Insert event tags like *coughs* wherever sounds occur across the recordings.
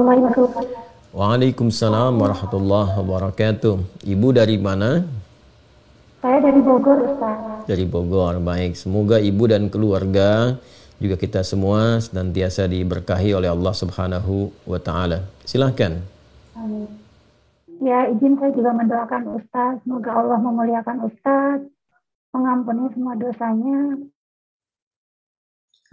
warahmatullahi wabarakatuh. Waalaikumsalam warahmatullahi wabarakatuh. Ibu dari mana? Saya dari Bogor, Ustaz. Dari Bogor. Baik, semoga ibu dan keluarga juga kita semua senantiasa diberkahi oleh Allah Subhanahu wa taala. Silahkan. Amin. Ya, izin saya juga mendoakan Ustaz, semoga Allah memuliakan Ustaz, mengampuni semua dosanya.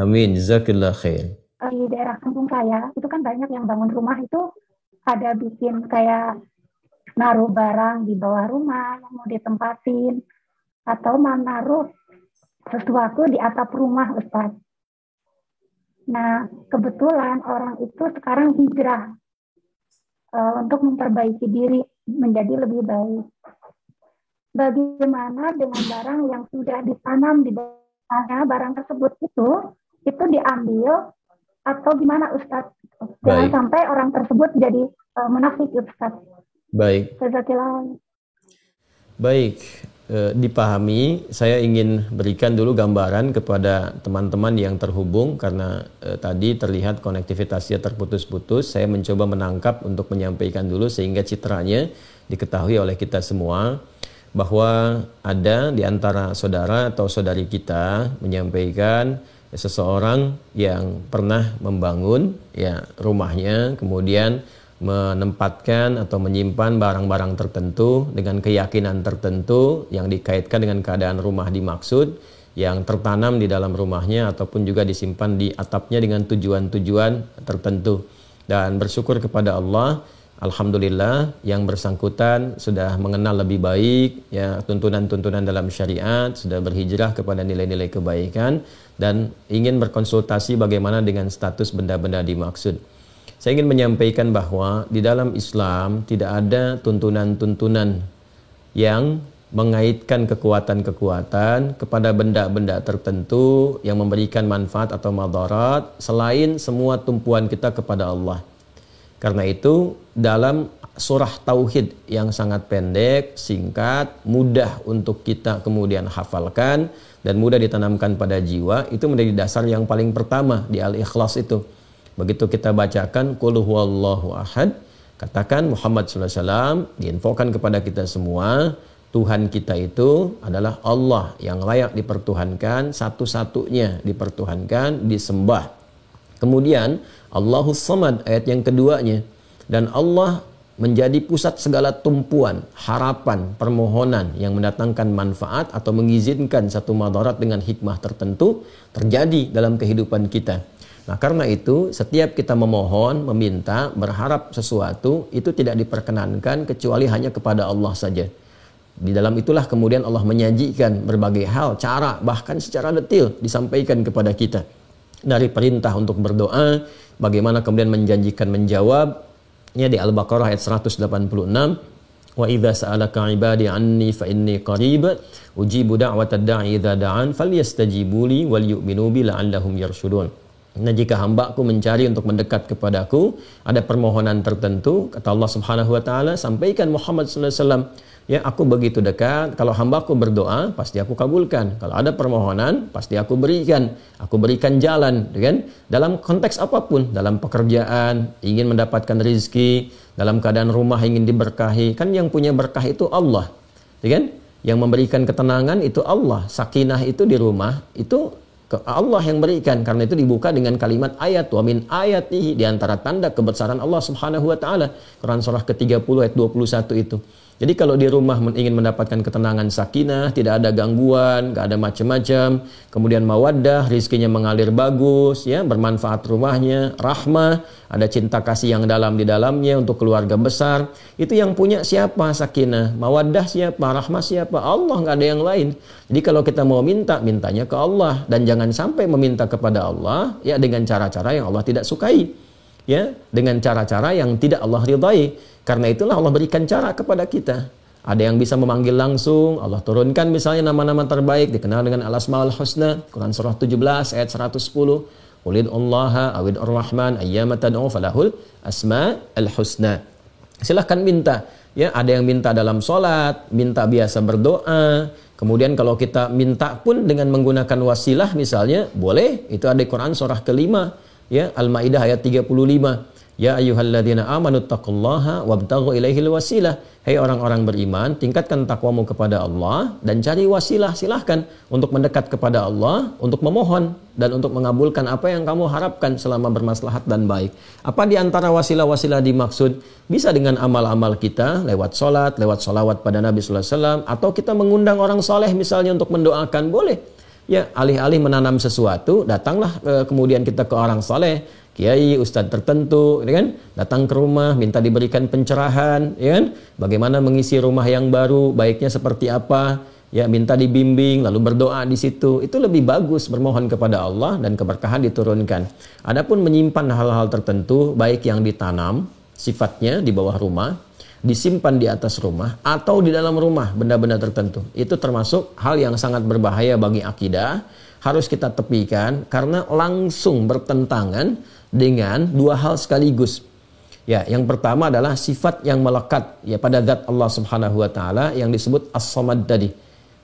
Amin, jazakallah khair. Di daerah kampung saya, itu kan banyak yang bangun rumah itu ada bikin kayak naruh barang di bawah rumah yang mau ditempatin atau menaruh sesuatu di atap rumah Ustaz. Nah, kebetulan orang itu sekarang hijrah uh, untuk memperbaiki diri menjadi lebih baik. Bagaimana dengan barang yang sudah ditanam di bawahnya, barang tersebut itu itu diambil atau gimana Ustadz? Jangan sampai orang tersebut jadi uh, munafik Ustadz. Baik. Baik, e, dipahami, saya ingin berikan dulu gambaran kepada teman-teman yang terhubung karena e, tadi terlihat konektivitasnya terputus-putus. Saya mencoba menangkap untuk menyampaikan dulu sehingga citranya diketahui oleh kita semua bahwa ada di antara saudara atau saudari kita menyampaikan seseorang yang pernah membangun ya rumahnya kemudian menempatkan atau menyimpan barang-barang tertentu dengan keyakinan tertentu yang dikaitkan dengan keadaan rumah dimaksud yang tertanam di dalam rumahnya ataupun juga disimpan di atapnya dengan tujuan-tujuan tertentu. Dan bersyukur kepada Allah Alhamdulillah yang bersangkutan sudah mengenal lebih baik ya tuntunan-tuntunan dalam syariat, sudah berhijrah kepada nilai-nilai kebaikan dan ingin berkonsultasi bagaimana dengan status benda-benda dimaksud. Saya ingin menyampaikan bahwa di dalam Islam tidak ada tuntunan-tuntunan yang mengaitkan kekuatan-kekuatan kepada benda-benda tertentu yang memberikan manfaat atau madarat selain semua tumpuan kita kepada Allah. Karena itu dalam surah tauhid yang sangat pendek, singkat, mudah untuk kita kemudian hafalkan dan mudah ditanamkan pada jiwa itu menjadi dasar yang paling pertama di Al-Ikhlas itu Begitu kita bacakan Qul huwallahu ahad, katakan Muhammad sallallahu alaihi wasallam diinfokan kepada kita semua Tuhan kita itu adalah Allah yang layak dipertuhankan, satu-satunya dipertuhankan, disembah. Kemudian Allahus Samad ayat yang keduanya dan Allah menjadi pusat segala tumpuan, harapan, permohonan yang mendatangkan manfaat atau mengizinkan satu madarat dengan hikmah tertentu terjadi dalam kehidupan kita. Nah, karena itu setiap kita memohon, meminta, berharap sesuatu itu tidak diperkenankan kecuali hanya kepada Allah saja. Di dalam itulah kemudian Allah menyajikan berbagai hal, cara bahkan secara detil disampaikan kepada kita. Dari perintah untuk berdoa, bagaimana kemudian menjanjikan menjawab. Ya di Al-Baqarah ayat 186 Wa idza sa'alaka 'ibadi 'anni fa inni qarib ujibu da'watad da'i idza da'an falyastajibu li wal yu'minu bi la'allahum yarshudun. Nah jika hambaku mencari untuk mendekat kepadaku, ada permohonan tertentu, kata Allah Subhanahu Wa Taala, sampaikan Muhammad Sallallahu Alaihi Wasallam, ya aku begitu dekat, kalau hambaku berdoa, pasti aku kabulkan. Kalau ada permohonan, pasti aku berikan. Aku berikan jalan, ya kan? Dalam konteks apa pun, dalam pekerjaan, ingin mendapatkan rizki, dalam keadaan rumah ingin diberkahi, kan yang punya berkah itu Allah, ya kan? Yang memberikan ketenangan itu Allah, sakinah itu di rumah, itu Allah yang berikan karena itu dibuka dengan kalimat ayat wa min ayatihi di antara tanda kebesaran Allah Subhanahu wa taala. Quran surah ke-30 ayat 21 itu. Jadi kalau di rumah ingin mendapatkan ketenangan sakinah, tidak ada gangguan, nggak ada macam-macam, kemudian mawaddah, rizkinya mengalir bagus, ya bermanfaat rumahnya, rahmah, ada cinta kasih yang dalam di dalamnya untuk keluarga besar. Itu yang punya siapa sakinah, mawaddah siapa, rahmah siapa, Allah nggak ada yang lain. Jadi kalau kita mau minta, mintanya ke Allah dan jangan sampai meminta kepada Allah ya dengan cara-cara yang Allah tidak sukai ya dengan cara-cara yang tidak Allah ridhai karena itulah Allah berikan cara kepada kita. Ada yang bisa memanggil langsung, Allah turunkan misalnya nama-nama terbaik dikenal dengan Al-Asmaul Husna, Quran surah 17 ayat 110. Qulid Allah awid ar-Rahman ayyama falahul asma al-husna. Silahkan minta. Ya, ada yang minta dalam sholat, minta biasa berdoa. Kemudian kalau kita minta pun dengan menggunakan wasilah misalnya, boleh. Itu ada di Quran surah kelima, ya Al-Maidah ayat 35. Ya ayyuhalladzina amanu taqullaha wabtaghu ilaihil wasilah. Hei orang-orang beriman, tingkatkan takwamu kepada Allah dan cari wasilah. Silahkan untuk mendekat kepada Allah, untuk memohon dan untuk mengabulkan apa yang kamu harapkan selama bermaslahat dan baik. Apa di antara wasilah-wasilah dimaksud? Bisa dengan amal-amal kita, lewat sholat, lewat sholawat pada Nabi Sallallahu Alaihi Wasallam, atau kita mengundang orang soleh misalnya untuk mendoakan, boleh. Ya, alih-alih menanam sesuatu, datanglah eh, kemudian kita ke orang soleh, kiai, ustadz tertentu, ya kan? Datang ke rumah, minta diberikan pencerahan, ya kan? Bagaimana mengisi rumah yang baru, baiknya seperti apa? Ya, minta dibimbing, lalu berdoa di situ. Itu lebih bagus bermohon kepada Allah dan keberkahan diturunkan. Adapun menyimpan hal-hal tertentu, baik yang ditanam sifatnya di bawah rumah, disimpan di atas rumah atau di dalam rumah benda-benda tertentu. Itu termasuk hal yang sangat berbahaya bagi akidah, harus kita tepikan karena langsung bertentangan dengan dua hal sekaligus. Ya, yang pertama adalah sifat yang melekat ya pada zat Allah Subhanahu wa taala yang disebut As-Samad tadi.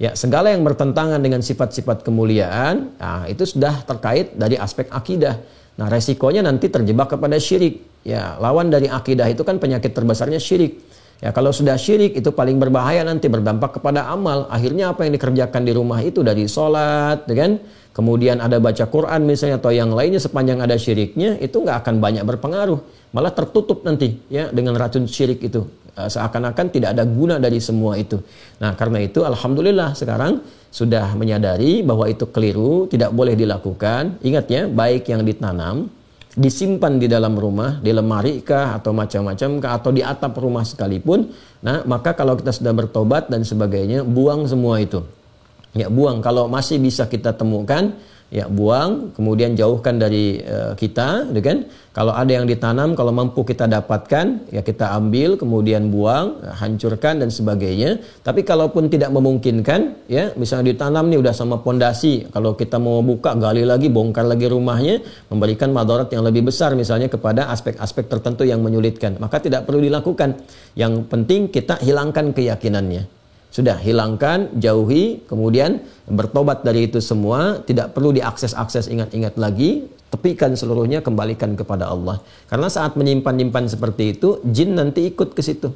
Ya, segala yang bertentangan dengan sifat-sifat kemuliaan, nah, itu sudah terkait dari aspek akidah. Nah, resikonya nanti terjebak kepada syirik. Ya, lawan dari akidah itu kan penyakit terbesarnya syirik. Ya, kalau sudah syirik itu paling berbahaya nanti berdampak kepada amal. Akhirnya apa yang dikerjakan di rumah itu dari sholat, ya kan? kemudian ada baca Quran misalnya atau yang lainnya sepanjang ada syiriknya itu nggak akan banyak berpengaruh malah tertutup nanti ya dengan racun syirik itu seakan-akan tidak ada guna dari semua itu. Nah karena itu alhamdulillah sekarang sudah menyadari bahwa itu keliru tidak boleh dilakukan. Ingat ya baik yang ditanam disimpan di dalam rumah di lemari kah atau macam-macam kah atau di atap rumah sekalipun nah maka kalau kita sudah bertobat dan sebagainya buang semua itu. Ya buang. Kalau masih bisa kita temukan ya buang kemudian jauhkan dari uh, kita gitu kan? Kalau ada yang ditanam kalau mampu kita dapatkan ya kita ambil kemudian buang hancurkan dan sebagainya. Tapi kalaupun tidak memungkinkan ya misalnya ditanam nih udah sama pondasi kalau kita mau buka gali lagi bongkar lagi rumahnya memberikan madarat yang lebih besar misalnya kepada aspek-aspek tertentu yang menyulitkan. Maka tidak perlu dilakukan. Yang penting kita hilangkan keyakinannya sudah hilangkan, jauhi, kemudian bertobat dari itu semua, tidak perlu diakses-akses ingat-ingat lagi, tepikan seluruhnya, kembalikan kepada Allah. Karena saat menyimpan-nyimpan seperti itu, jin nanti ikut ke situ.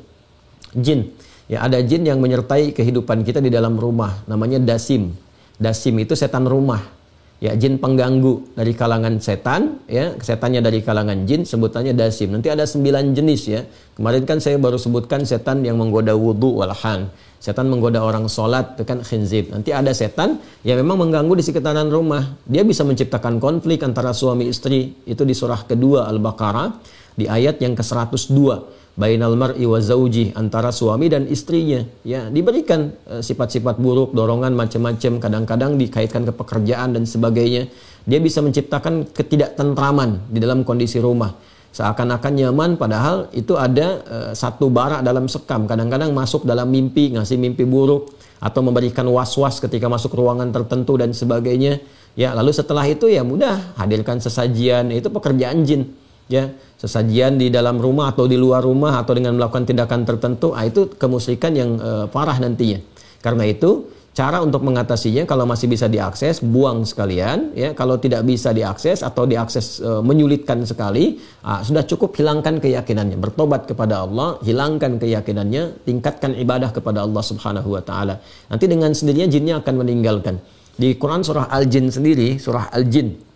Jin. Ya, ada jin yang menyertai kehidupan kita di dalam rumah, namanya dasim. Dasim itu setan rumah ya jin pengganggu dari kalangan setan ya setannya dari kalangan jin sebutannya dasim. Nanti ada sembilan jenis ya. Kemarin kan saya baru sebutkan setan yang menggoda wudhu walhan setan menggoda orang sholat itu kan khinzib. Nanti ada setan yang memang mengganggu di sekitaran rumah. Dia bisa menciptakan konflik antara suami istri itu di surah kedua al-baqarah di ayat yang ke 102 bainal mar'i wa zauji antara suami dan istrinya. Ya diberikan uh, sifat-sifat buruk dorongan macam-macam kadang-kadang dikaitkan ke pekerjaan dan sebagainya. Dia bisa menciptakan ketidaktentraman di dalam kondisi rumah. Seakan-akan nyaman padahal itu ada uh, satu bara dalam sekam. Kadang-kadang masuk dalam mimpi ngasih mimpi buruk atau memberikan was-was ketika masuk ruangan tertentu dan sebagainya. Ya lalu setelah itu ya mudah hadirkan sesajian. Itu pekerjaan jin ya sesajian di dalam rumah atau di luar rumah atau dengan melakukan tindakan tertentu, ah, itu kemusyrikan yang uh, parah nantinya. Karena itu cara untuk mengatasinya kalau masih bisa diakses buang sekalian ya. Kalau tidak bisa diakses atau diakses e, menyulitkan sekali ah, sudah cukup hilangkan keyakinannya. Bertobat kepada Allah hilangkan keyakinannya tingkatkan ibadah kepada Allah Subhanahu wa taala. Nanti dengan sendirinya jinnya akan meninggalkan. Di Quran surah Al-Jin sendiri surah Al-Jin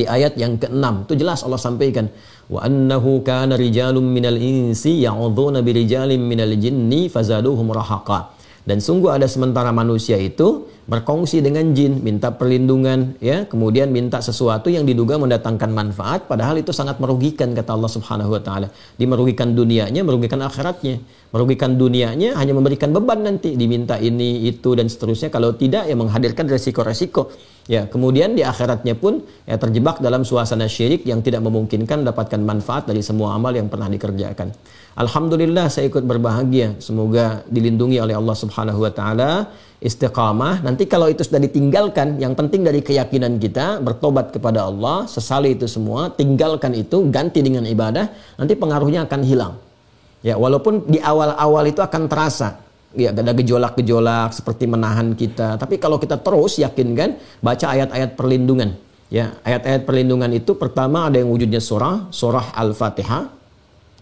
di ayat yang ke-6 itu jelas Allah sampaikan wa annahu kana rijalun minal insi ya'udhuna birijalin minal jinni fazaduhum rahaqa dan sungguh ada sementara manusia itu berkongsi dengan jin, minta perlindungan, ya, kemudian minta sesuatu yang diduga mendatangkan manfaat, padahal itu sangat merugikan kata Allah Subhanahu Wa Taala. Dimerugikan dunianya, merugikan akhiratnya. Merugikan dunianya hanya memberikan beban nanti, diminta ini, itu dan seterusnya. Kalau tidak, ya menghadirkan resiko-resiko. Ya, kemudian di akhiratnya pun ya terjebak dalam suasana syirik yang tidak memungkinkan mendapatkan manfaat dari semua amal yang pernah dikerjakan. Alhamdulillah saya ikut berbahagia. Semoga dilindungi oleh Allah Subhanahu wa taala, istiqamah. Nanti kalau itu sudah ditinggalkan, yang penting dari keyakinan kita bertobat kepada Allah, sesali itu semua, tinggalkan itu, ganti dengan ibadah, nanti pengaruhnya akan hilang. Ya, walaupun di awal-awal itu akan terasa ya ada gejolak-gejolak seperti menahan kita. Tapi kalau kita terus yakin kan baca ayat-ayat perlindungan. Ya, ayat-ayat perlindungan itu pertama ada yang wujudnya surah, surah Al-Fatihah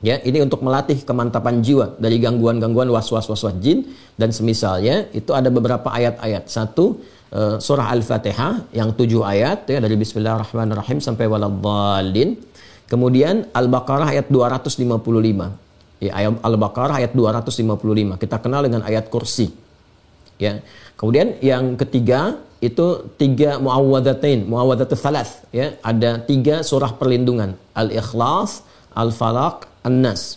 Ya, ini untuk melatih kemantapan jiwa dari gangguan-gangguan was-was was-was jin dan semisalnya itu ada beberapa ayat-ayat. Satu uh, surah Al-Fatihah yang tujuh ayat ya dari Bismillahirrahmanirrahim sampai waladhdallin. Kemudian Al-Baqarah ayat 255. Ya, ayat Al-Baqarah ayat 255. Kita kenal dengan ayat kursi. Ya. Kemudian yang ketiga itu tiga muawwadatain, muawwadatul salas ya. Ada tiga surah perlindungan. Al-Ikhlas, Al-Falaq, An-Nas.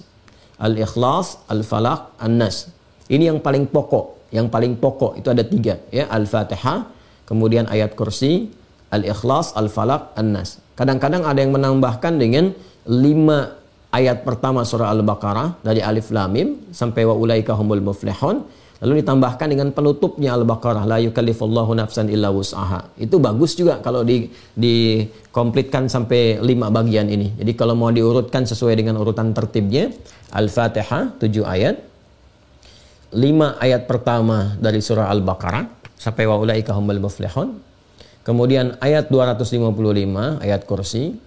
Al-Ikhlas, Al-Falaq, An-Nas. Ini yang paling pokok. Yang paling pokok itu ada tiga. Ya, Al-Fatihah, kemudian ayat kursi, Al-Ikhlas, Al-Falaq, An-Nas. Kadang-kadang ada yang menambahkan dengan lima ayat pertama surah Al-Baqarah dari Alif Lam Mim sampai wa ulaika humul muflihun Lalu ditambahkan dengan penutupnya Al-Baqarah la yukallifullahu nafsan illa wus'aha. Itu bagus juga kalau di dikomplitkan sampai lima bagian ini. Jadi kalau mau diurutkan sesuai dengan urutan tertibnya, Al-Fatihah 7 ayat. 5 ayat pertama dari surah Al-Baqarah sampai wa ulaika humul muflihun. Kemudian ayat 255 ayat kursi.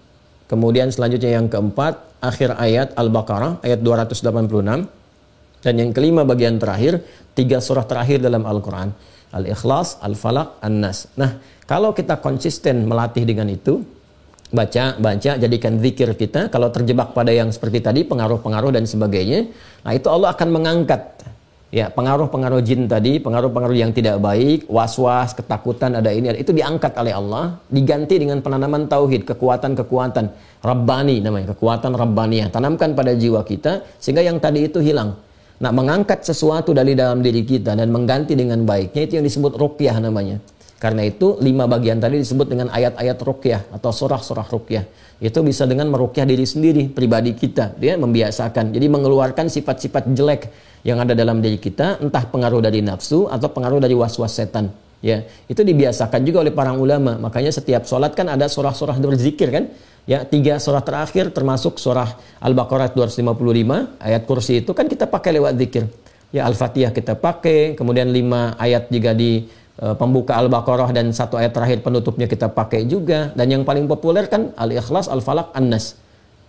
Kemudian selanjutnya yang keempat akhir ayat Al-Baqarah ayat 286 dan yang kelima bagian terakhir, tiga surah terakhir dalam Al-Quran. Al-Ikhlas, Al-Falaq, An-Nas. Nah, kalau kita konsisten melatih dengan itu, baca, baca, jadikan zikir kita. Kalau terjebak pada yang seperti tadi, pengaruh-pengaruh dan sebagainya, nah itu Allah akan mengangkat ya pengaruh-pengaruh jin tadi, pengaruh-pengaruh yang tidak baik, was-was, ketakutan, ada ini, ada itu diangkat oleh Allah, diganti dengan penanaman tauhid, kekuatan-kekuatan Rabbani namanya, kekuatan Rabbaniyah. Tanamkan pada jiwa kita sehingga yang tadi itu hilang. Nah, mengangkat sesuatu dari dalam diri kita dan mengganti dengan baiknya itu yang disebut ruqyah namanya. Karena itu lima bagian tadi disebut dengan ayat-ayat ruqyah atau surah-surah ruqyah. Itu bisa dengan meruqyah diri sendiri, pribadi kita. Dia membiasakan. Jadi mengeluarkan sifat-sifat jelek yang ada dalam diri kita, entah pengaruh dari nafsu atau pengaruh dari was-was setan. Ya, itu dibiasakan juga oleh para ulama. Makanya setiap sholat kan ada surah-surah berzikir kan ya tiga surah terakhir termasuk surah Al-Baqarah 255 ayat kursi itu kan kita pakai lewat zikir. Ya Al-Fatihah kita pakai, kemudian lima ayat juga di pembuka Al-Baqarah dan satu ayat terakhir penutupnya kita pakai juga dan yang paling populer kan Al-Ikhlas, Al-Falaq, An-Nas.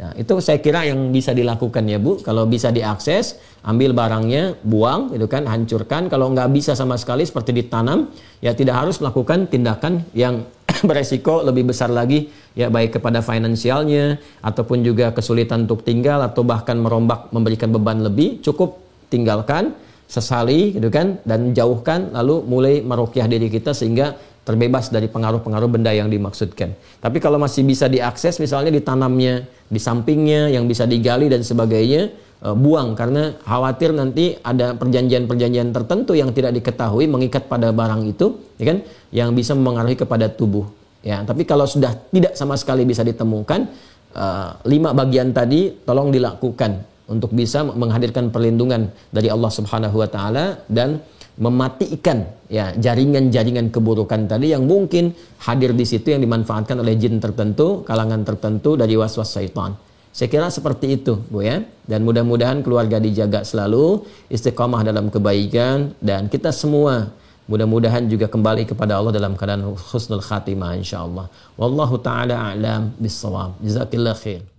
Ya, itu saya kira yang bisa dilakukan ya Bu. Kalau bisa diakses, ambil barangnya, buang, itu kan, hancurkan. Kalau nggak bisa sama sekali seperti ditanam, ya tidak harus melakukan tindakan yang *coughs* beresiko lebih besar lagi, ya baik kepada finansialnya ataupun juga kesulitan untuk tinggal atau bahkan merombak memberikan beban lebih. Cukup tinggalkan, sesali, gitu kan, dan jauhkan, lalu mulai merukyah diri kita sehingga terbebas dari pengaruh-pengaruh benda yang dimaksudkan. Tapi kalau masih bisa diakses misalnya ditanamnya di sampingnya yang bisa digali dan sebagainya uh, buang. Karena khawatir nanti ada perjanjian-perjanjian tertentu yang tidak diketahui mengikat pada barang itu ya kan yang bisa mempengaruhi kepada tubuh. Ya tapi kalau sudah tidak sama sekali bisa ditemukan uh, lima bagian tadi tolong dilakukan untuk bisa menghadirkan perlindungan dari Allah Subhanahu wa taala dan mematikan ya jaringan-jaringan keburukan tadi yang mungkin hadir di situ yang dimanfaatkan oleh jin tertentu, kalangan tertentu dari was-was syaitan. Saya kira seperti itu, Bu ya. Dan mudah-mudahan keluarga dijaga selalu, istiqamah dalam kebaikan dan kita semua mudah-mudahan juga kembali kepada Allah dalam keadaan husnul khatimah insyaallah. Wallahu taala a'lam bissawab. Jazakillah khair.